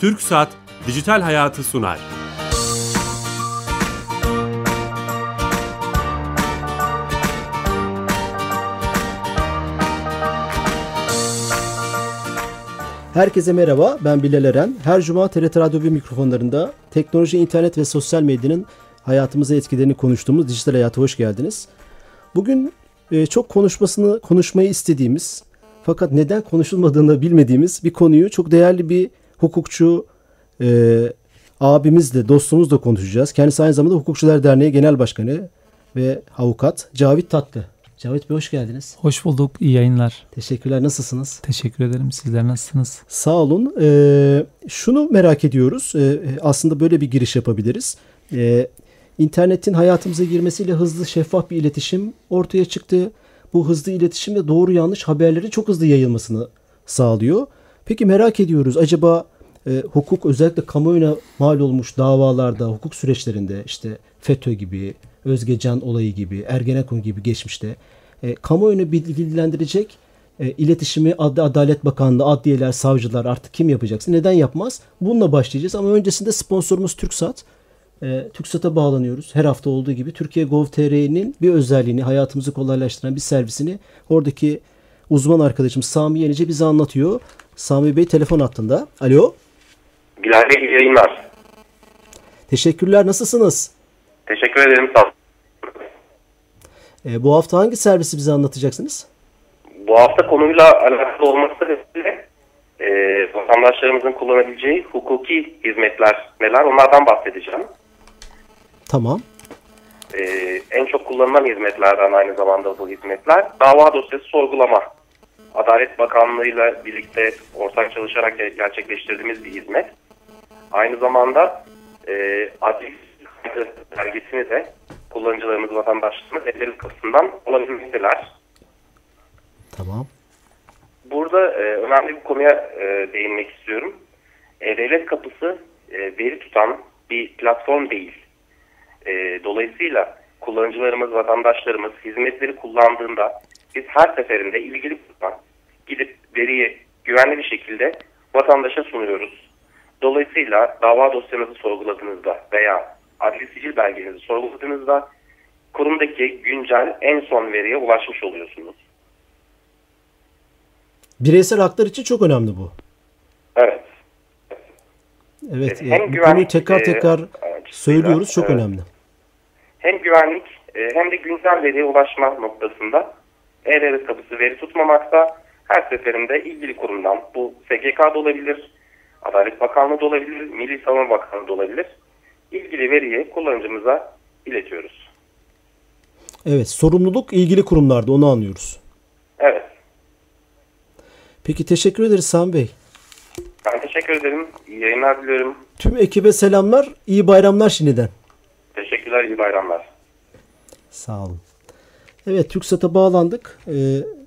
Türk Saat Dijital Hayatı sunar. Herkese merhaba, ben Bilal Eren. Her cuma TRT Radyo 1 mikrofonlarında teknoloji, internet ve sosyal medyanın hayatımıza etkilerini konuştuğumuz dijital hayata hoş geldiniz. Bugün e, çok konuşmasını konuşmayı istediğimiz fakat neden konuşulmadığını bilmediğimiz bir konuyu çok değerli bir hukukçu e, abimizle, dostumuzla konuşacağız. Kendisi aynı zamanda Hukukçular Derneği Genel Başkanı ve avukat Cavit Tatlı. Cavit Bey hoş geldiniz. Hoş bulduk. İyi yayınlar. Teşekkürler. Nasılsınız? Teşekkür ederim. Sizler nasılsınız? Sağ olun. Ee, şunu merak ediyoruz. Ee, aslında böyle bir giriş yapabiliriz. Ee, internetin hayatımıza girmesiyle hızlı, şeffaf bir iletişim ortaya çıktı. Bu hızlı iletişim de doğru yanlış haberlerin çok hızlı yayılmasını sağlıyor. Peki merak ediyoruz. Acaba e, hukuk özellikle kamuoyuna mal olmuş davalarda, hukuk süreçlerinde işte FETÖ gibi, Özgecan olayı gibi, Ergenekon gibi geçmişte e, kamuoyunu bilgilendirecek e, iletişimi Ad Adalet Bakanlığı, adliyeler, savcılar artık kim yapacaksa neden yapmaz? Bununla başlayacağız ama öncesinde sponsorumuz TürkSat. E, TürkSat'a bağlanıyoruz. Her hafta olduğu gibi Türkiye Gov.tr'nin bir özelliğini, hayatımızı kolaylaştıran bir servisini oradaki uzman arkadaşım Sami Yenice bize anlatıyor. Sami Bey telefon hattında. Alo. Bilal Bey iyi yayınlar. Teşekkürler. Nasılsınız? Teşekkür ederim. Sağ e, bu hafta hangi servisi bize anlatacaksınız? Bu hafta konuyla alakalı olması sebebiyle e, vatandaşlarımızın kullanabileceği hukuki hizmetler neler onlardan bahsedeceğim. Tamam. E, en çok kullanılan hizmetlerden aynı zamanda bu hizmetler dava dosyası sorgulama. Adalet Bakanlığı ile birlikte ortak çalışarak gerçekleştirdiğimiz bir hizmet. Aynı zamanda e, adli belgesini de kullanıcılarımız, vatandaşlarımız elleri kapısından alabilmekteler. Tamam. Burada e, önemli bir konuya e, değinmek istiyorum. E-Devlet Kapısı e, veri tutan bir platform değil. E, dolayısıyla kullanıcılarımız, vatandaşlarımız hizmetleri kullandığında biz her seferinde ilgili kurumdan gidip veriyi güvenli bir şekilde vatandaşa sunuyoruz. Dolayısıyla dava dosyanızı sorguladığınızda veya adli sicil belgenizi sorguladığınızda kurumdaki güncel en son veriye ulaşmış oluyorsunuz. Bireysel haklar için çok önemli bu. Evet. Evet. Hem yani, güvenlik, bu tekrar tekrar e, söylüyoruz. Çok evet. önemli. Hem güvenlik e, hem de güncel veriye ulaşma noktasında e-devlet kapısı veri tutmamakta her seferinde ilgili kurumdan bu SGK'da olabilir, Adalet Bakanlığı da olabilir, Milli Savunma Bakanlığı da olabilir. İlgili veriyi kullanıcımıza iletiyoruz. Evet, sorumluluk ilgili kurumlarda onu anlıyoruz. Evet. Peki teşekkür ederiz Sami Bey. Ben teşekkür ederim. İyi yayınlar diliyorum. Tüm ekibe selamlar. İyi bayramlar şimdiden. Teşekkürler. iyi bayramlar. Sağ olun. Evet TürkSat'a bağlandık. Ee,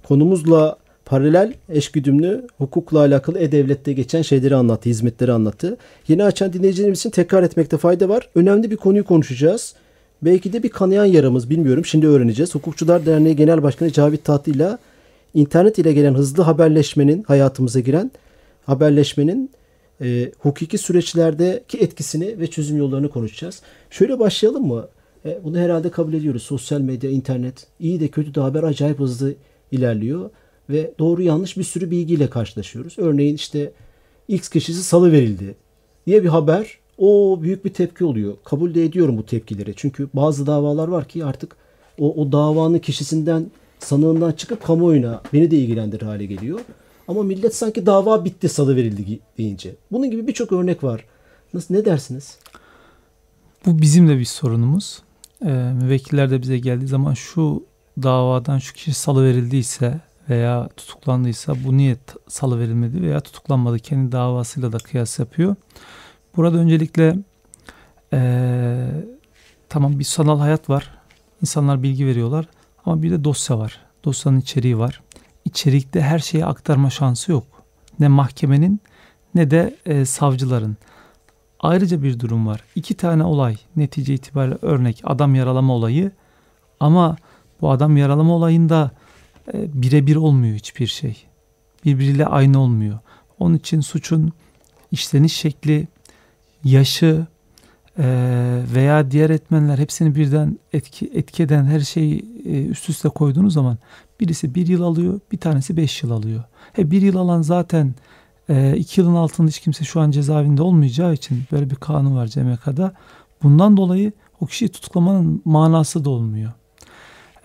konumuzla paralel eşgüdümlü hukukla alakalı e-devlette geçen şeyleri anlattı, hizmetleri anlattı. Yeni açan dinleyicilerimiz için tekrar etmekte fayda var. Önemli bir konuyu konuşacağız. Belki de bir kanayan yaramız bilmiyorum. Şimdi öğreneceğiz. Hukukçular Derneği Genel Başkanı Cavit Tatlı ile internet ile gelen hızlı haberleşmenin hayatımıza giren haberleşmenin e, hukuki süreçlerdeki etkisini ve çözüm yollarını konuşacağız. Şöyle başlayalım mı? E, bunu herhalde kabul ediyoruz. Sosyal medya, internet iyi de kötü de haber acayip hızlı ilerliyor ve doğru yanlış bir sürü bilgiyle karşılaşıyoruz. Örneğin işte X kişisi salı verildi diye bir haber o büyük bir tepki oluyor. Kabul de ediyorum bu tepkileri. Çünkü bazı davalar var ki artık o, o davanın kişisinden sanığından çıkıp kamuoyuna beni de ilgilendirir hale geliyor. Ama millet sanki dava bitti salı verildi deyince. Bunun gibi birçok örnek var. Nasıl ne dersiniz? Bu bizim de bir sorunumuz. Ee, müvekkiller de bize geldiği zaman şu davadan şu kişi salı verildiyse veya tutuklandıysa bu niye salı verilmedi veya tutuklanmadı kendi davasıyla da kıyas yapıyor. Burada öncelikle ee, tamam bir sanal hayat var. İnsanlar bilgi veriyorlar ama bir de dosya var. Dosyanın içeriği var. İçerikte her şeyi aktarma şansı yok. Ne mahkemenin ne de e, savcıların. Ayrıca bir durum var. İki tane olay netice itibariyle örnek adam yaralama olayı ama bu adam yaralama olayında birebir olmuyor hiçbir şey. Birbiriyle aynı olmuyor. Onun için suçun işleniş şekli, yaşı e, veya diğer etmenler hepsini birden etki, etki eden her şeyi e, üst üste koyduğunuz zaman birisi bir yıl alıyor, bir tanesi beş yıl alıyor. He, bir yıl alan zaten e, iki yılın altında hiç kimse şu an cezaevinde olmayacağı için böyle bir kanun var CMK'da. Bundan dolayı o kişiyi tutuklamanın manası da olmuyor.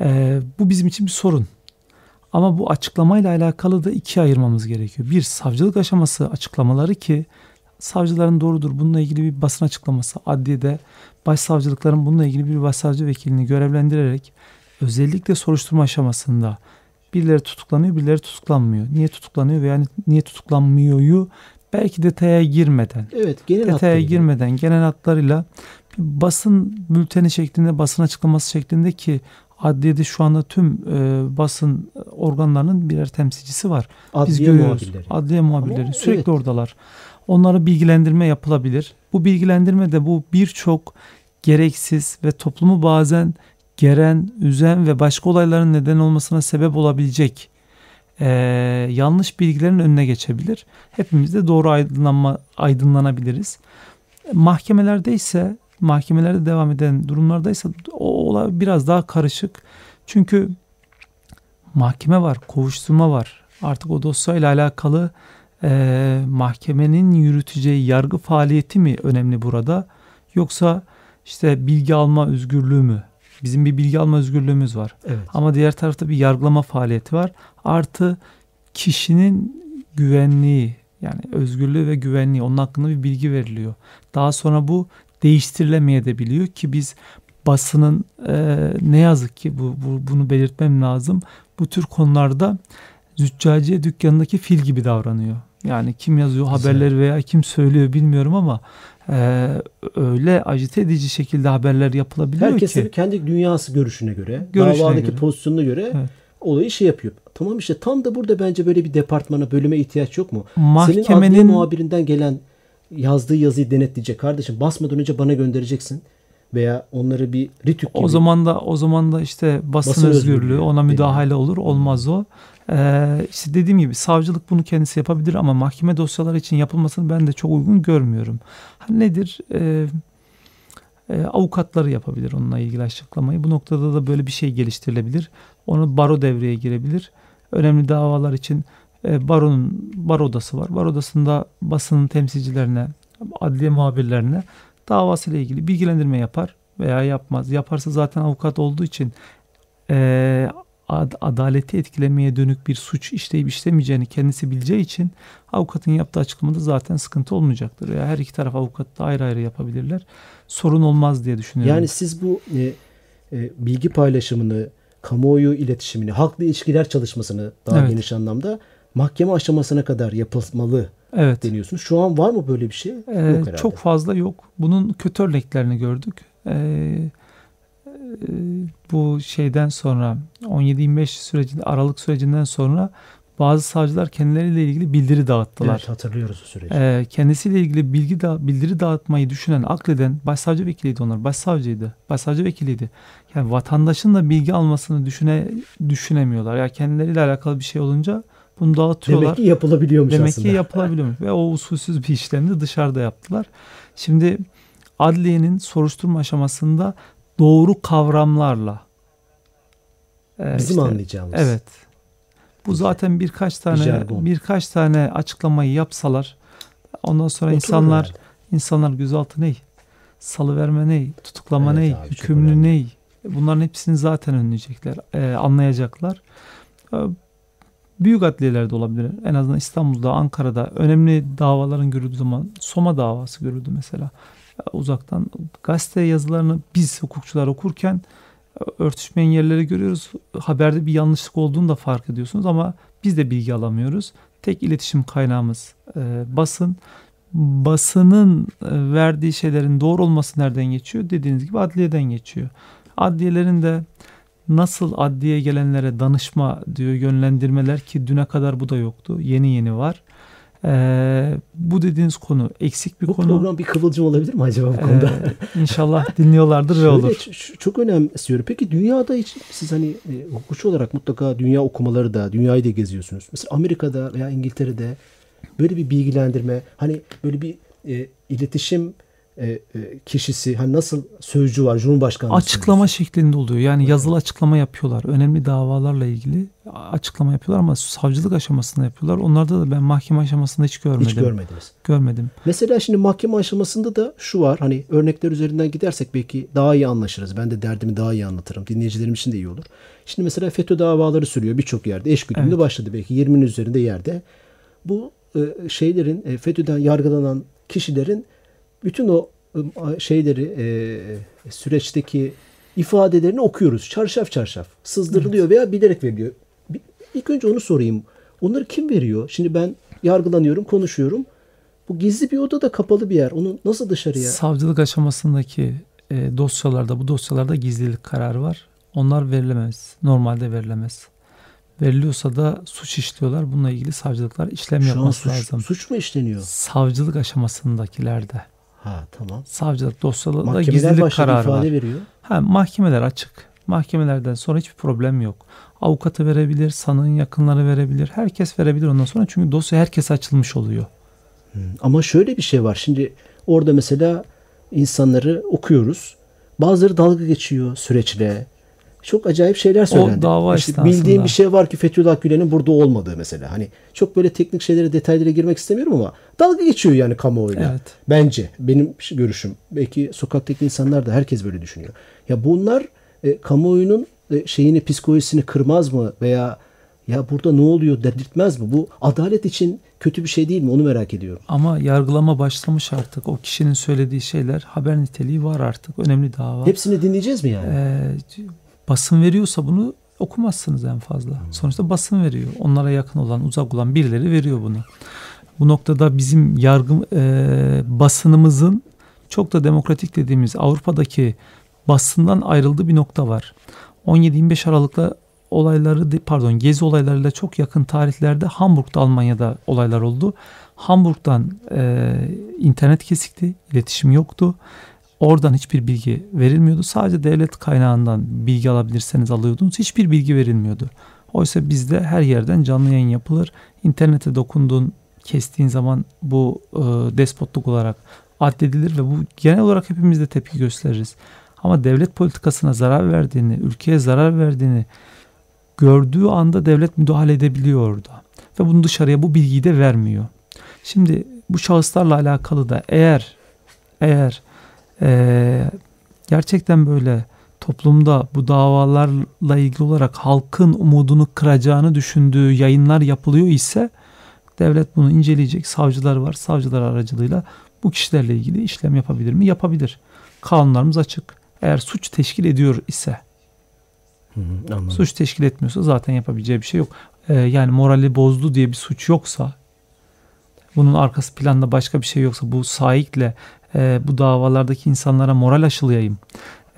E, bu bizim için bir sorun. Ama bu açıklamayla alakalı da ikiye ayırmamız gerekiyor. Bir savcılık aşaması açıklamaları ki savcıların doğrudur bununla ilgili bir basın açıklaması. Adliyede başsavcılıkların bununla ilgili bir başsavcı vekilini görevlendirerek özellikle soruşturma aşamasında birileri tutuklanıyor birileri tutuklanmıyor. Niye tutuklanıyor veya niye tutuklanmıyoryu belki detaya girmeden Evet genel detaya hatlarıyla. girmeden genel hatlarıyla bir basın bülteni şeklinde basın açıklaması şeklinde ki adliyede şu anda tüm e, basın organlarının birer temsilcisi var. Biz Adliye görüyoruz. muhabirleri. Adliye muhabirleri Ama sürekli evet. oradalar. Onlara bilgilendirme yapılabilir. Bu bilgilendirme de bu birçok gereksiz ve toplumu bazen geren, üzen ve başka olayların neden olmasına sebep olabilecek e, yanlış bilgilerin önüne geçebilir. Hepimiz de doğru aydınlanma, aydınlanabiliriz. Mahkemelerde ise mahkemelerde devam eden durumlardaysa o olay biraz daha karışık. Çünkü mahkeme var, kovuşturma var. Artık o dosyayla alakalı e, mahkemenin yürüteceği yargı faaliyeti mi önemli burada? Yoksa işte bilgi alma özgürlüğü mü? Bizim bir bilgi alma özgürlüğümüz var. Evet. Ama diğer tarafta bir yargılama faaliyeti var. Artı kişinin güvenliği yani özgürlüğü ve güvenliği onun hakkında bir bilgi veriliyor. Daha sonra bu değiştirilemeyebiliyor ki biz basının e, ne yazık ki bu, bu bunu belirtmem lazım. Bu tür konularda züccaciye dükkanındaki fil gibi davranıyor. Yani kim yazıyor Güzel. haberleri veya kim söylüyor bilmiyorum ama e, öyle acite edici şekilde haberler yapılabiliyor Herkes ki. tabii kendi dünyası görüşüne göre, Görüşüne davadaki göre. pozisyonuna göre Evet. olayı şey yapıyor. Tamam işte tam da burada bence böyle bir departmana, bölüme ihtiyaç yok mu? Senin adliye Mahkemenin muhabirinden gelen yazdığı yazıyı denetleyecek. Kardeşim basmadan önce bana göndereceksin. Veya onları bir ritük gibi. O zaman da o zaman da işte basın, Basın özgürlüğü, özgürlüğü ona müdahale olur olmaz o. Ee, işte dediğim gibi savcılık bunu kendisi yapabilir ama mahkeme dosyaları için yapılmasını ben de çok uygun görmüyorum. Ha, nedir? Ee, e, avukatları yapabilir onunla ilgili açıklamayı. Bu noktada da böyle bir şey geliştirilebilir. Onu baro devreye girebilir. Önemli davalar için baronun baro odası var. Baro odasında basının temsilcilerine, adliye muhabirlerine davasıyla ilgili bilgilendirme yapar veya yapmaz. Yaparsa zaten avukat olduğu için e, ad- adaleti etkilemeye dönük bir suç işleyip işlemeyeceğini kendisi bileceği için avukatın yaptığı açıklamada zaten sıkıntı olmayacaktır. Veya her iki taraf avukat da ayrı ayrı yapabilirler. Sorun olmaz diye düşünüyorum. Yani siz bu e, e, bilgi paylaşımını, kamuoyu iletişimini, halkla ilişkiler çalışmasını daha Evet. geniş anlamda mahkeme aşamasına kadar yapılmalı evet. deniyorsunuz. Şu an var mı böyle bir şey? Ee, Yok herhalde. çok fazla yok. Bunun kötü örneklerini gördük. Ee, e, bu şeyden sonra 17-25 sürecinde Aralık sürecinden sonra bazı savcılar kendileriyle ilgili bildiri dağıttılar. Evet, hatırlıyoruz o süreci. Ee, kendisiyle ilgili bilgi da, bildiri dağıtmayı düşünen, akleden başsavcı vekiliydi onlar. Başsavcıydı. Başsavcı vekiliydi. Yani vatandaşın da bilgi almasını düşüne düşünemiyorlar. Ya kendileriyle alakalı bir şey olunca bunu dağıtıyorlar. Demek ki yapılabiliyormuş Demek aslında. ki yapılabiliyormuş ve o usulsüz bir işlemi de dışarıda yaptılar. Şimdi adliyenin soruşturma aşamasında doğru kavramlarla e, Bizim işte- anlayacağımız. Evet. Bu zaten birkaç tane jargon. birkaç tane açıklamayı yapsalar ondan sonra Oturur insanlar herhalde. insanlar gözaltı ney? Salıverme ney? Tutuklama Evet ney? abi, Hükümlü ney? Bunların hepsini zaten önleyecekler. e, anlayacaklar. E, büyük adliyelerde olabilir. En azından İstanbul'da, Ankara'da önemli davaların görüldüğü zaman Soma davası görüldü mesela. E, uzaktan gazete yazılarını biz hukukçular okurken e, örtüşmeyen yerleri görüyoruz. Haberde bir yanlışlık olduğunu da fark ediyorsunuz ama biz de bilgi alamıyoruz. Tek iletişim kaynağımız e, basın. Basının e, verdiği şeylerin doğru olması nereden geçiyor? Dediğiniz gibi adliyeden geçiyor. Adliyelerin de nasıl adliye gelenlere danışma diyor yönlendirmeler ki düne kadar bu da yoktu. Yeni yeni var. E, bu dediğiniz konu eksik bir Bu konu. program bir kıvılcım olabilir mi acaba bu konuda? Ee, inşallah dinliyorlardır ve Şöyle, olur. ç- ç- çok önemsiyorum. Peki dünyada hiç siz hani e, hukukçu olarak mutlaka dünya okumaları da dünyayı da geziyorsunuz. Mesela Amerika'da veya İngiltere'de böyle bir bilgilendirme hani böyle bir e, iletişim e, e, kişisi hani nasıl sözcü var Cumhurbaşkanlığı Açıklama sözcüsü. şeklinde oluyor. Yani yazılı açıklama yapıyorlar. Önemli davalarla ilgili açıklama yapıyorlar ama savcılık aşamasında yapıyorlar. Onlarda da ben mahkeme aşamasında hiç görmedim. hiç görmediniz. Görmedim. Mesela şimdi mahkeme aşamasında da şu var hani örnekler üzerinden gidersek belki daha iyi anlaşırız. Ben de derdimi daha iyi anlatırım. Dinleyicilerim için de iyi olur. Şimdi mesela FETÖ davaları sürüyor birçok yerde. Eş güdümlü Evet. başladı belki 20'nin üzerinde yerde. Bu e, şeylerin e, FETÖ'den yargılanan kişilerin bütün o e, şeyleri e, süreçteki ifadelerini okuyoruz. Çarşaf çarşaf. Sızdırılıyor veya bilerek veriliyor. İlk önce onu sorayım. Onları kim veriyor? Şimdi ben yargılanıyorum, konuşuyorum. Bu gizli bir oda da kapalı bir yer. Onu nasıl dışarıya? Savcılık aşamasındaki e, dosyalarda bu dosyalarda gizlilik kararı var. Onlar verilemez. Normalde verilemez. Veriliyorsa da suç işliyorlar. Bununla ilgili savcılıklar işlem Şu yapması suç, lazım. suç mu işleniyor? Savcılık aşamasındakilerde. Ha tamam. Savcılık dosyalarında Mahkemeler gizlilik kararı ifade var. veriyor. Ha, mahkemeler açık. Mahkemelerden sonra hiçbir problem yok. Avukatı verebilir, sanığın yakınları verebilir. Herkes verebilir ondan sonra. Çünkü dosya herkes açılmış oluyor. Ama şöyle bir şey var. Şimdi orada mesela insanları okuyoruz. Bazıları dalga geçiyor süreçle. Çok acayip şeyler söylendi. dava İşte bildiğim bir şey var ki Fethullah Gülen'in burada olmadığı mesela. Hani çok böyle teknik şeylere detaylara girmek istemiyorum ama dalga geçiyor yani kamuoyuyla. Evet. Bence benim görüşüm. Belki sokaktaki insanlar da herkes böyle düşünüyor. Ya bunlar e, kamuoyunun e, şeyini psikolojisini kırmaz mı veya ya burada ne oluyor dedirtmez mi? Bu adalet için kötü bir şey değil mi? Onu merak ediyorum. Ama yargılama başlamış artık. O kişinin söylediği şeyler haber niteliği var artık. Önemli dava. Hepsini dinleyeceğiz mi yani? Ee, basın veriyorsa bunu okumazsınız en fazla. Sonuçta basın veriyor. Onlara yakın olan, uzak olan birileri veriyor bunu. Bu noktada bizim yargı e, basınımızın çok da demokratik dediğimiz Avrupa'daki basından ayrıldığı bir nokta var. 17-25 Aralık'ta olayları pardon gezi olaylarıyla çok yakın tarihlerde Hamburg'da Almanya'da olaylar oldu. Hamburg'dan e, internet kesikti, iletişim yoktu. Oradan hiçbir bilgi verilmiyordu. Sadece devlet kaynağından bilgi alabilirseniz alıyordunuz. Hiçbir bilgi verilmiyordu. Oysa bizde her yerden canlı yayın yapılır. İnternete dokunduğun, kestiğin zaman bu e, despotluk olarak addedilir ve bu genel olarak hepimiz de tepki gösteririz. Ama devlet politikasına zarar verdiğini, ülkeye zarar verdiğini gördüğü anda devlet müdahale edebiliyor orada. Ve bunu dışarıya bu bilgiyi de vermiyor. Şimdi bu şahıslarla alakalı da eğer eğer eee, gerçekten böyle toplumda bu davalarla ilgili olarak halkın umudunu kıracağını düşündüğü yayınlar yapılıyor ise devlet bunu inceleyecek. Savcılar var. Savcılar aracılığıyla bu kişilerle ilgili işlem yapabilir mi? Yapabilir. Kanunlarımız açık. Eğer suç teşkil ediyor ise Hı hı, anladım. suç teşkil etmiyorsa zaten yapabileceği bir şey yok. Ee, yani morali bozdu diye bir suç yoksa bunun arkası planda başka bir şey yoksa bu sahikle e, bu davalardaki insanlara moral aşılayayım.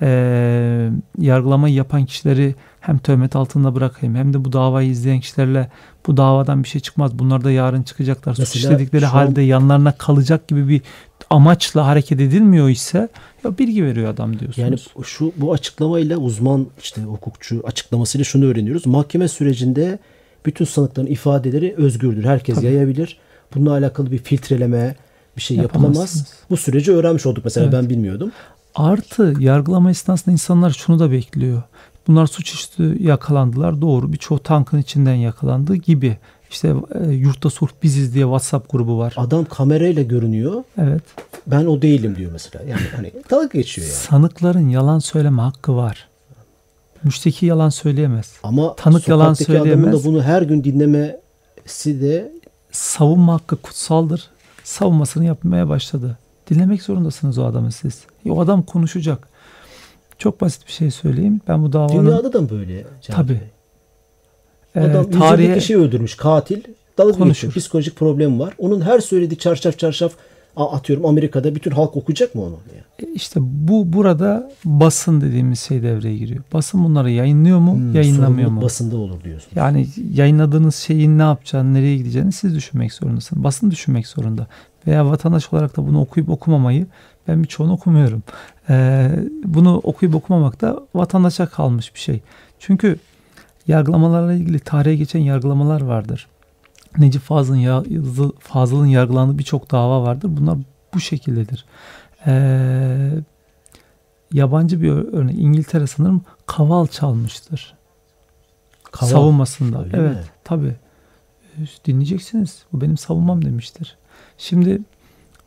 E, yargılamayı yapan kişileri hem töhmet altında bırakayım hem de bu davayı izleyen kişilerle bu davadan bir şey çıkmaz. Bunlar da yarın çıkacaklar. Suç Mesela işledikleri şu an- halde yanlarına kalacak gibi bir amaçla hareket edilmiyor ise ya bilgi veriyor adam diyorsunuz. Yani şu bu açıklamayla uzman işte hukukçu açıklamasıyla şunu öğreniyoruz. Mahkeme sürecinde bütün sanıkların ifadeleri özgürdür. Herkes Tabii. yayabilir. Bununla alakalı bir filtreleme bir şey yapılamaz. Bu süreci öğrenmiş olduk mesela Evet. ben bilmiyordum. Artı yargılama esnasında insanlar şunu da bekliyor. Bunlar suçüstü yakalandılar. Doğru birçoğu tankın içinden yakalandı gibi. İşte e, yurtta sulh biziz diye WhatsApp grubu var. Adam kamerayla görünüyor. Evet. Ben o değilim diyor mesela. Yani hani dalga geçiyor yani. Sanıkların yalan söyleme hakkı var. Müşteki yalan söyleyemez. Ama Tanık yalan sokaktaki adamın söyleyemez. da bunu her gün dinlemesi de Savunma hakkı kutsaldır. Savunmasını yapmaya başladı. Dinlemek zorundasınız o adamı siz. E, O adam konuşacak. Çok basit bir şey söyleyeyim. Ben bu davanın dünyada da böyle. Cenab Tabii. Bey. e, Adam tarihe kişi öldürmüş. Katil. Dalga Konuşur. geçiyor. Psikolojik problemi var. Onun her söylediği çarşaf çarşaf atıyorum Amerika'da bütün halk okuyacak mı onu? Yani? E, İşte bu burada basın dediğimiz şey devreye giriyor. Basın bunları yayınlıyor mu, Hmm, yayınlamıyor mu? basında olur diyorsun. Yani yayınladığınız şeyin ne yapacağını, nereye gideceğini siz düşünmek zorundasınız. Basın düşünmek zorunda. Veya vatandaş olarak da bunu okuyup okumamayı ben birçoğunu okumuyorum. Ee, bunu okuyup okumamak da vatandaşa kalmış bir şey. Çünkü yargılamalarla ilgili tarihe geçen yargılamalar vardır. Necip Fazıl'ın, ya, Fazıl'ın yargılandığı birçok dava vardır. Bunlar bu şekildedir. Ee, yabancı bir örnek İngiltere sanırım kaval çalmıştır. Kaval. Savunmasında. Öyle evet. Mi? Tabii. Dinleyeceksiniz. Bu benim savunmam demiştir. Şimdi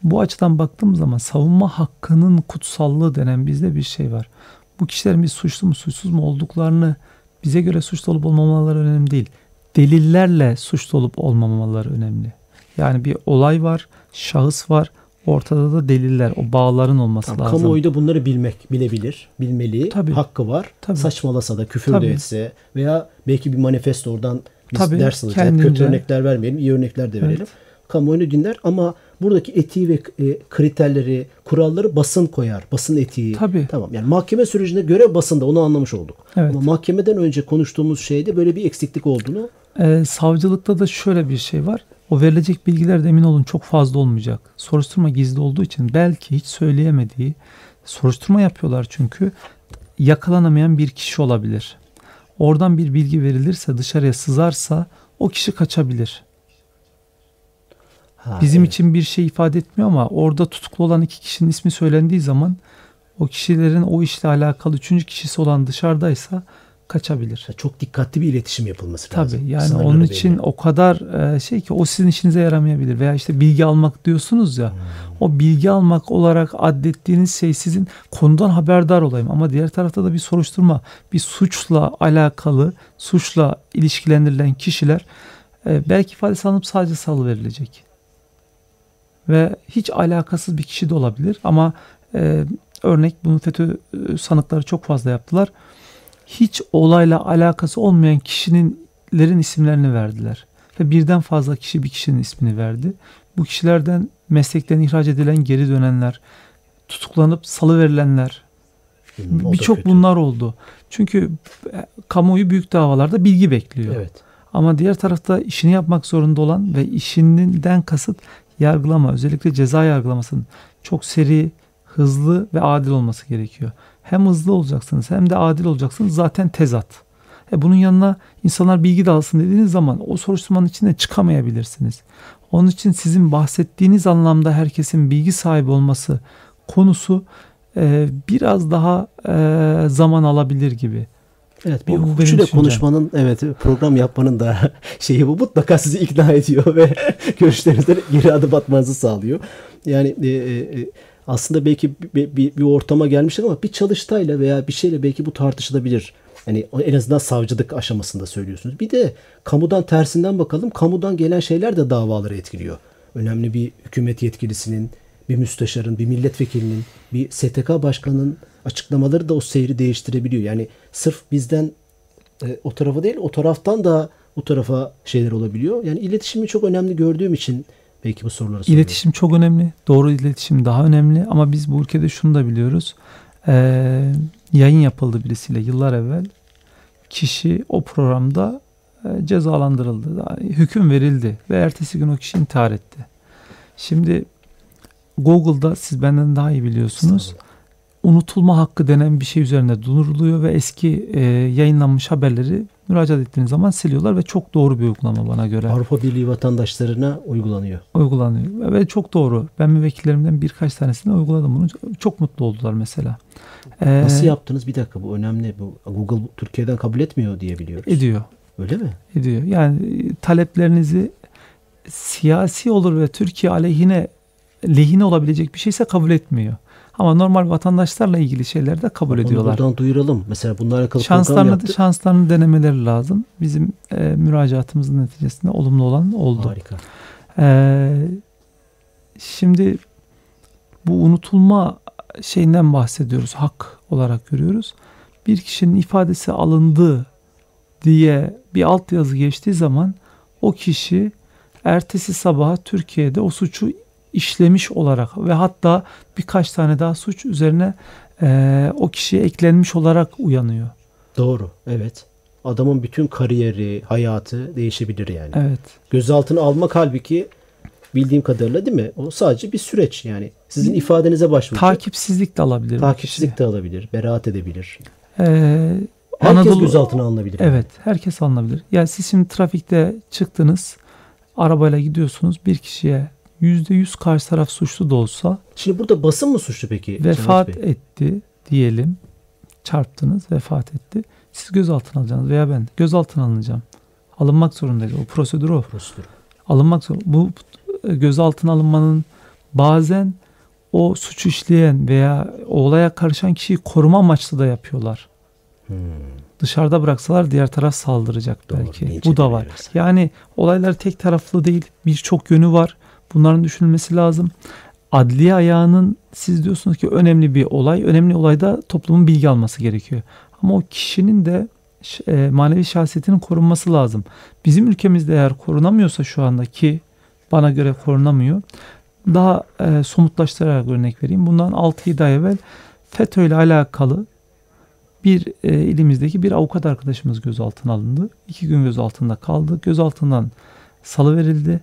bu açıdan baktığım zaman savunma hakkının kutsallığı denen bizde bir şey var. Bu kişilerin bir suçlu mu suçsuz mu olduklarını bize göre suçlu olup olmamaları önemli değil. Delillerle suçlu olup olmamaları önemli. Yani bir olay var, şahıs var, ortada da deliller, o bağların olması tamam, lazım. Kamuoyu da bunları bilmek, bilebilir, bilmeli, Tabii. hakkı var. Tabii. Saçmalasa da, küfür Tabii. de etse veya belki bir manifesto oradan biz Tabii, ders alacağız. Kendince. Kötü örnekler vermeyelim, iyi örnekler de verelim. Evet. Kamuoyunu dinler ama buradaki etiği ve e, kriterleri, kuralları basın koyar. Basın etiği. Tabii. Tamam. Yani mahkeme sürecinde görev basında onu anlamış olduk. Evet. Ama mahkemeden önce konuştuğumuz şeyde böyle bir eksiklik olduğunu ee, savcılıkta da şöyle bir şey var. O verilecek bilgiler de emin olun çok fazla olmayacak. Soruşturma gizli olduğu için belki hiç söyleyemediği soruşturma yapıyorlar çünkü yakalanamayan bir kişi olabilir. Oradan bir bilgi verilirse dışarıya sızarsa o kişi kaçabilir. Ha, Bizim evet. için bir şey ifade etmiyor ama orada tutuklu olan iki kişinin ismi söylendiği zaman o kişilerin o işle alakalı üçüncü kişisi olan dışarıdaysa kaçabilir. Çok dikkatli bir iletişim yapılması Tabii, lazım. Tabii yani Sınırları onun için belli. o kadar e, şey ki o sizin işinize yaramayabilir veya işte bilgi almak diyorsunuz ya hmm. o bilgi almak olarak addettiğiniz şey sizin konudan haberdar olayım ama diğer tarafta da bir soruşturma bir suçla alakalı suçla ilişkilendirilen kişiler e, belki ifadesi alınıp sadece salı verilecek ve hiç alakasız bir kişi de olabilir ama e, örnek bunu FETÖ e, sanıkları çok fazla yaptılar hiç olayla alakası olmayan kişilerin isimlerini verdiler. Ve birden fazla kişi bir kişinin ismini verdi. Bu kişilerden meslekten ihraç edilen geri dönenler, tutuklanıp salı verilenler, hmm, birçok bunlar oldu. Çünkü e, kamuoyu büyük davalarda bilgi bekliyor. Evet. Ama diğer tarafta işini yapmak zorunda olan ve işinden kasıt yargılama, özellikle ceza yargılamasının çok seri, hızlı ve adil olması gerekiyor hem hızlı olacaksınız hem de adil olacaksınız zaten tezat. E bunun yanına insanlar bilgi dağılsın dediğiniz zaman o soruşturmanın içine çıkamayabilirsiniz. Onun için sizin bahsettiğiniz anlamda herkesin bilgi sahibi olması konusu e, biraz daha e, zaman alabilir gibi. Evet bir hukukçuyla konuşmanın evet program yapmanın da şeyi bu mutlaka sizi ikna ediyor ve görüşlerinizden geri adım atmanızı sağlıyor. Yani e, e, aslında belki bir, bir, bir ortama gelmiştir ama bir çalıştayla veya bir şeyle belki bu tartışılabilir. Yani en azından savcılık aşamasında söylüyorsunuz. Bir de kamudan tersinden bakalım. Kamudan gelen şeyler de davaları etkiliyor. Önemli bir hükümet yetkilisinin, bir müsteşarın, bir milletvekilinin, bir STK başkanının açıklamaları da o seyri değiştirebiliyor. Yani sırf bizden e, o tarafa değil, o taraftan da o tarafa şeyler olabiliyor. Yani iletişimi çok önemli gördüğüm için Belki bu soruları soruyorum. İletişim çok önemli. Doğru iletişim daha önemli. Ama biz bu ülkede şunu da biliyoruz. Ee, yayın yapıldı birisiyle yıllar evvel. Kişi o programda e, cezalandırıldı. Hüküm verildi ve ertesi gün o kişi intihar etti. Şimdi Google'da siz benden daha iyi biliyorsunuz. Unutulma hakkı denen bir şey üzerine duruluyor ve eski e, yayınlanmış haberleri müracaat ettiğiniz zaman siliyorlar ve çok doğru bir uygulama bana göre. Avrupa Birliği vatandaşlarına uygulanıyor. Uygulanıyor ve çok doğru. Ben müvekkillerimden birkaç tanesini uyguladım bunu. Çok mutlu oldular mesela. Ee, Nasıl yaptınız? Bir dakika bu önemli. Bu Google Türkiye'den kabul etmiyor diye biliyoruz. Ediyor. Öyle mi? Ediyor. Yani taleplerinizi siyasi olur ve Türkiye aleyhine lehine olabilecek bir şeyse kabul etmiyor. Ama normal vatandaşlarla ilgili şeyler de kabul Onu ediyorlar. Buradan duyuralım. Mesela bunlarla alakalı şanslarını, yaptık. Şanslarını denemeleri lazım. Bizim e, müracaatımızın neticesinde olumlu olan oldu. Harika. E, şimdi bu unutulma şeyinden bahsediyoruz. Hak olarak görüyoruz. Bir kişinin ifadesi alındı diye bir altyazı geçtiği zaman o kişi ertesi sabah Türkiye'de o suçu işlemiş olarak ve hatta birkaç tane daha suç üzerine e, o kişiye eklenmiş olarak uyanıyor. Doğru, evet. Adamın bütün kariyeri, hayatı değişebilir yani. Evet. Gözaltına almak halbuki bildiğim kadarıyla değil mi? O sadece bir süreç yani. Sizin ifadenize başvuracak. Takipsizlik de alabilir. Takipsizlik de alabilir. Beraat edebilir. Ee, herkes Anadolu, gözaltına alınabilir. Evet. Herkes alınabilir. Yani siz şimdi trafikte çıktınız arabayla gidiyorsunuz bir kişiye %100 karşı taraf suçlu da olsa Şimdi burada basın mı suçlu peki? vefat Bey? etti diyelim. Çarptınız, vefat etti. Siz gözaltına alacaksınız veya ben gözaltına alınacağım. Alınmak zorundayız. O prosedür o. Prosedür. Alınmak zor. Bu e, gözaltına alınmanın bazen o suç işleyen veya o olaya karışan kişiyi koruma amaçlı da yapıyorlar. Hmm. Dışarıda bıraksalar diğer taraf saldıracak Doğru, belki. Bu da var. Yani olaylar tek taraflı değil. Birçok yönü var. Bunların düşünülmesi lazım. Adliye ayağının siz diyorsunuz ki önemli bir olay. Önemli olayda toplumun bilgi alması gerekiyor. Ama o kişinin de e, manevi şahsiyetinin korunması lazım. Bizim ülkemizde eğer korunamıyorsa şu anda ki bana göre korunamıyor. Daha e, somutlaştırarak örnek vereyim. Bundan 6-7 ay evvel FETÖ ile alakalı bir e, ilimizdeki bir avukat arkadaşımız gözaltına alındı. İki gün gözaltında kaldı. Gözaltından salıverildi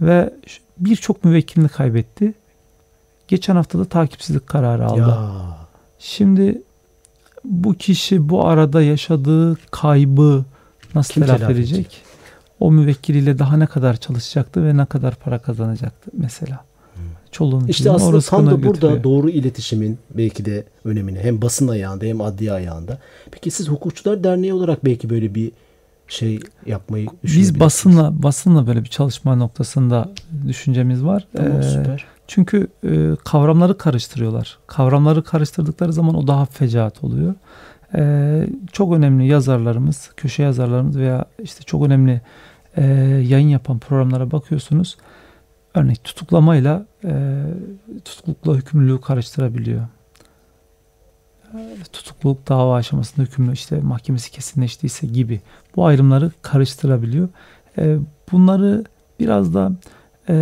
ve ş- birçok müvekkilini kaybetti. Geçen hafta da takipsizlik kararı aldı. Ya. Şimdi bu kişi bu arada yaşadığı kaybı nasıl Kim telafi edecek? edecek? O müvekkiliyle daha ne kadar çalışacaktı ve ne kadar para kazanacaktı mesela. Çoluğun İşte aslında tam da burada götürüyor. doğru iletişimin belki de önemini hem basın ayağında hem adliye ayağında. Peki siz Hukukçular Derneği olarak belki böyle bir şey yapmayı Biz basınla basınla böyle bir çalışma noktasında düşüncemiz var. Tamam Ee, süper. Çünkü e, kavramları karıştırıyorlar. Kavramları karıştırdıkları zaman o daha fecaat oluyor. Ee, çok önemli yazarlarımız, köşe yazarlarımız veya işte çok önemli e, yayın yapan programlara bakıyorsunuz. Örnek tutuklamayla e, tutuklulukla hükümlülüğü karıştırabiliyor. E, Tutukluluk dava aşamasında hükümlü işte mahkemesi kesinleştiyse gibi bu ayrımları karıştırabiliyor. E, bunları biraz da e,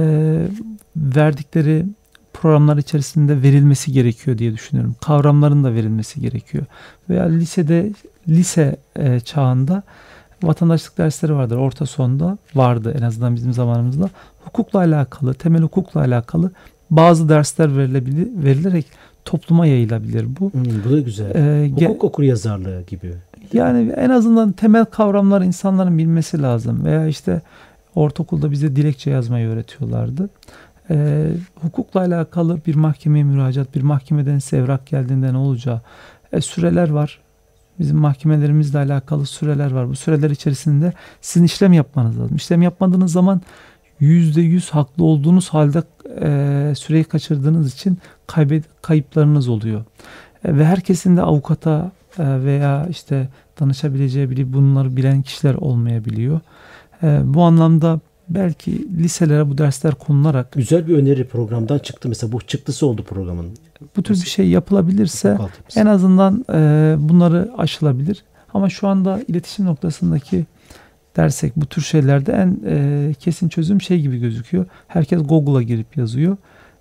verdikleri programlar içerisinde verilmesi gerekiyor diye düşünüyorum. Kavramların da verilmesi gerekiyor. Veya lisede lise e, çağında vatandaşlık dersleri vardır. Orta sonda vardı en azından bizim zamanımızda. Hukukla alakalı, temel hukukla alakalı bazı dersler verilebilir, verilerek topluma yayılabilir bu. Hmm, bu da güzel. E, ge- Hukuk okur yazarlığı gibi. yani en azından temel kavramları insanların bilmesi lazım. Veya işte ortaokulda bize dilekçe yazmayı öğretiyorlardı. Ee, hukukla alakalı bir mahkemeye müracaat, bir mahkemeden size evrak geldiğinde ne olacağı. E, süreler var. Bizim mahkemelerimizle alakalı süreler var. Bu süreler içerisinde sizin işlem yapmanız lazım. İşlem yapmadığınız zaman yüzde yüz haklı olduğunuz halde e, süreyi kaçırdığınız için kaybet, kayıplarınız oluyor. E, ve herkesin de avukata e, veya işte danışabileceği biri bunları bilen kişiler olmayabiliyor. E, bu anlamda belki liselere bu dersler konularak Güzel bir öneri programdan çıktı. Mesela bu çıktısı oldu programın. bu tür bir şey yapılabilirse en azından e, bunları aşılabilir. Ama şu anda iletişim noktasındaki dersek bu tür şeylerde en e, kesin çözüm şey gibi gözüküyor. Herkes Google'a girip yazıyor.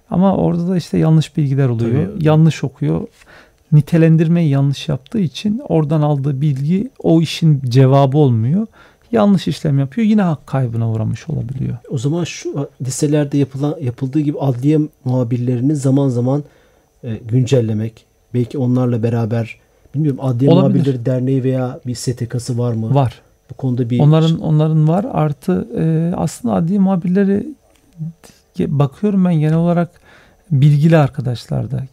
Ama orada da işte yanlış bilgiler oluyor. Tabii. Yanlış okuyor. Nitelendirmeyi yanlış yaptığı için oradan aldığı bilgi o işin cevabı olmuyor. Yanlış işlem yapıyor. Yine hak kaybına uğramış olabiliyor. O zaman şu liselerde yapılan yapıldığı gibi adliye muhabirlerini zaman zaman e, güncellemek, belki onlarla beraber bilmiyorum Adliye Olabilir. Muhabirleri Derneği veya bir STK'sı var mı? Var. Bu konuda bir Onların onların var. Artı e, aslında adli muhabirleri bakıyorum ben genel olarak bilgili arkadaşlarda.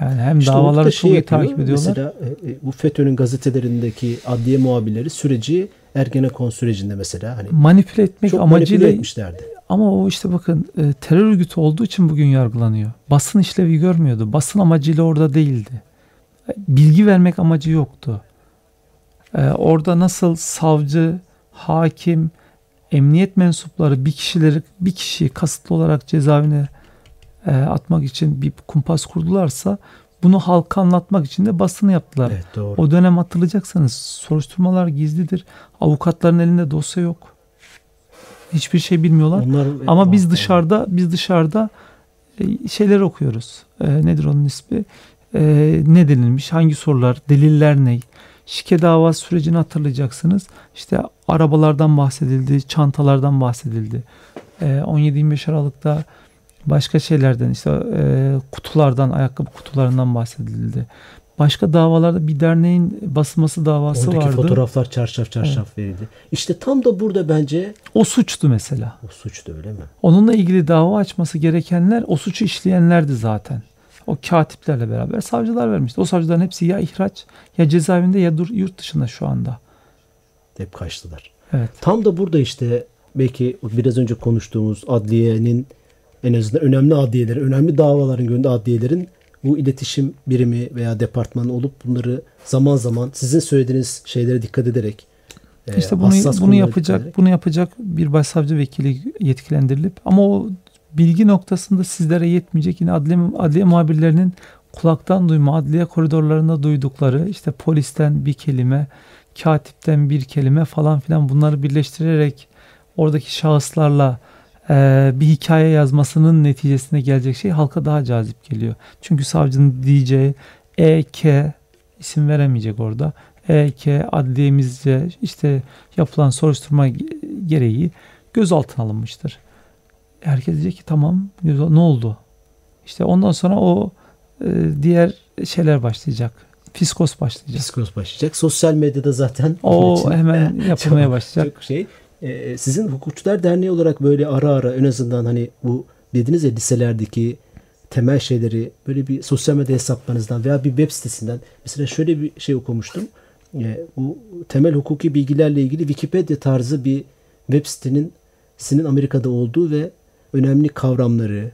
Yani hem İşte davaları da çok şey yapıyor. takip ediyorlar. Mesela e, e, bu FETÖ'nün gazetelerindeki adliye muhabirleri süreci Ergenekon sürecinde mesela hani manipüle etmek çok amacıyla manipüle etmişlerdi. ama o işte bakın e, terör örgütü olduğu için bugün yargılanıyor. Basın işlevi görmüyordu. Basın amacıyla orada değildi. Bilgi vermek amacı yoktu. Orada nasıl savcı, hakim, emniyet mensupları bir kişileri bir kişiyi kasıtlı olarak cezaevine e, atmak için bir kumpas kurdularsa bunu halka anlatmak için de basını yaptılar. Evet doğru. O dönem hatırlayacaksınız soruşturmalar gizlidir. Avukatların elinde dosya yok. Hiçbir şey bilmiyorlar. Onlar Ama biz Aa, dışarıda biz dışarıda e, şeyler okuyoruz. E, nedir onun ismi? E, ne denilmiş? Hangi sorular? Deliller ne? Şike dava sürecini hatırlayacaksınız. İşte arabalardan bahsedildi, çantalardan bahsedildi. E, 17-25 Aralık'ta başka şeylerden işte e, kutulardan, ayakkabı kutularından bahsedildi. Başka davalarda bir derneğin basılması davası Oradaki vardı. fotoğraflar çarşaf çarşaf verildi. İşte tam da burada bence O suçtu mesela. o suçtu öyle mi? Onunla ilgili dava açması gerekenler o suçu işleyenlerdi zaten. O katiplerle beraber savcılar vermişti. O savcıların hepsi ya ihraç ya cezaevinde ya dur yurt dışında şu anda. Hep kaçtılar. Evet. Tam da burada işte belki biraz önce konuştuğumuz adliyenin en azından önemli adliyelerin, önemli davaların gönderdiği adliyelerin bu iletişim birimi veya departmanı olup bunları zaman zaman sizin söylediğiniz şeylere dikkat ederek e, İşte bunu bunu yapacak ederek- bunu yapacak bir başsavcı vekili yetkilendirilip ama o bilgi noktasında sizlere yetmeyecek yine adliye, adliye muhabirlerinin kulaktan duyma adliye koridorlarında duydukları işte polisten bir kelime katipten bir kelime falan filan bunları birleştirerek oradaki şahıslarla e, bir hikaye yazmasının neticesinde gelecek şey halka daha cazip geliyor. Çünkü savcının diyeceği EK isim veremeyecek orada. EK adliyemizce işte yapılan soruşturma gereği gözaltına alınmıştır. Herkes diyecek ki tamam ne oldu? İşte ondan sonra o e, diğer şeyler başlayacak. Fiskos başlayacak. Psikos başlayacak. Sosyal medyada zaten O hemen yapılmaya çok- başlayacak. Çok şey. Ee, sizin hukukçular derneği olarak böyle ara ara en azından hani bu dediniz ya liselerdeki temel şeyleri böyle bir sosyal medya hesaplarınızdan veya bir web sitesinden mesela şöyle bir şey okumuştum. Ee, bu temel hukuki bilgilerle ilgili Wikipedia tarzı bir web sitenin sizin Amerika'da olduğu ve önemli kavramları,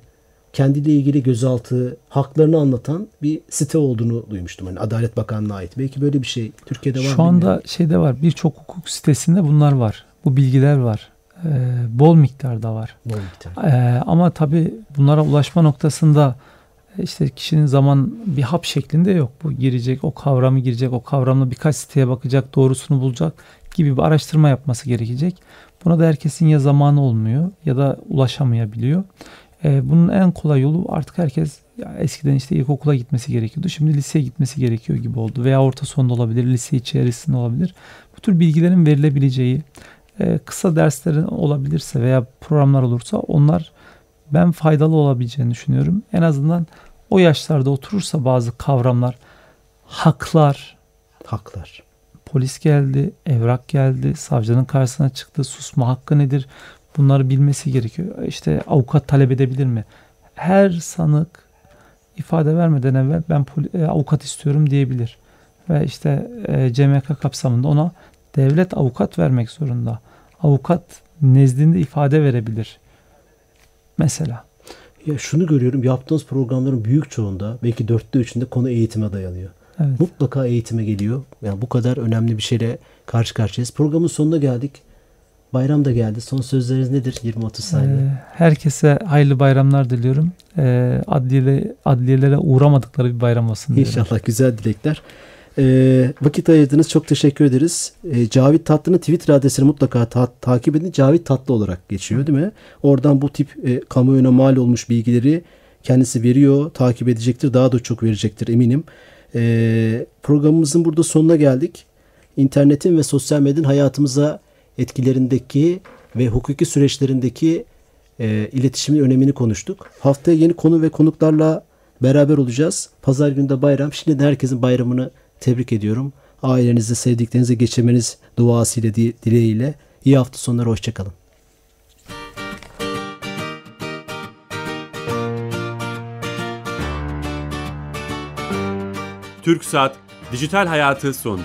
kendiyle ilgili gözaltı, haklarını anlatan bir site olduğunu duymuştum. Hani Adalet Bakanlığı'na ait. Belki böyle bir şey Türkiye'de var mı Şu anda bilmiyorum. şeyde var birçok hukuk sitesinde bunlar var. Bu bilgiler var. Ee, bol miktarda var. Bol miktar. Ee, ama tabii bunlara ulaşma noktasında e, işte kişinin zaman bir hap şeklinde yok. Bu girecek, o kavramı girecek, o kavramla birkaç siteye bakacak, doğrusunu bulacak gibi bir araştırma yapması gerekecek. Buna da herkesin ya zamanı olmuyor ya da ulaşamayabiliyor. Ee, bunun en kolay yolu artık herkes ya eskiden işte ilkokula gitmesi gerekiyordu. Şimdi liseye gitmesi gerekiyor gibi oldu. Veya orta sonda olabilir, lise içerisinde olabilir. Bu tür bilgilerin verilebileceği, e, kısa derslerin olabilirse veya programlar olursa onlar ben faydalı olabileceğini düşünüyorum. En azından o yaşlarda oturursa bazı kavramlar, haklar, Haklar. Polis geldi, evrak geldi, savcının karşısına çıktı, susma hakkı nedir? Bunları bilmesi gerekiyor. İşte avukat talep edebilir mi? Her sanık ifade vermeden evvel ben e, avukat istiyorum diyebilir. Ve işte e, CMK kapsamında ona devlet avukat vermek zorunda. Avukat nezdinde ifade verebilir. Mesela. Ya şunu görüyorum yaptığınız programların büyük çoğunda belki dörtte üçünde konu eğitime dayanıyor. Evet. Mutlaka eğitime geliyor. Yani bu kadar önemli bir şeyle karşı karşıyayız. Programın sonuna geldik. Bayram da geldi. Son sözleriniz nedir? 20-30 saniye. Ee, herkese hayırlı bayramlar diliyorum. Ee, adliyele, adliyelere uğramadıkları bir bayram olsun diyorum. İnşallah güzel dilekler. Ee, vakit ayırdınız. Çok teşekkür ederiz. Ee, Cavit Tatlı'nın Twitter adresini mutlaka ta- takip edin. Cavit Tatlı olarak geçiyor değil mi? Oradan bu tip e, kamuoyuna mal olmuş bilgileri kendisi veriyor. Takip edecektir. Daha da çok verecektir eminim. Ee, programımızın burada sonuna geldik. İnternetin ve sosyal medyanın hayatımıza etkilerindeki ve hukuki süreçlerindeki e, iletişimin önemini konuştuk. Haftaya yeni konu ve konuklarla beraber olacağız. Pazar günü de bayram. Şimdi herkesin bayramını tebrik ediyorum. Ailenizle, sevdiklerinizle geçirmeniz duasıyla, di- dileğiyle. İyi hafta sonları, hoşçakalın. TürkSat Dijital Hayatı sundu.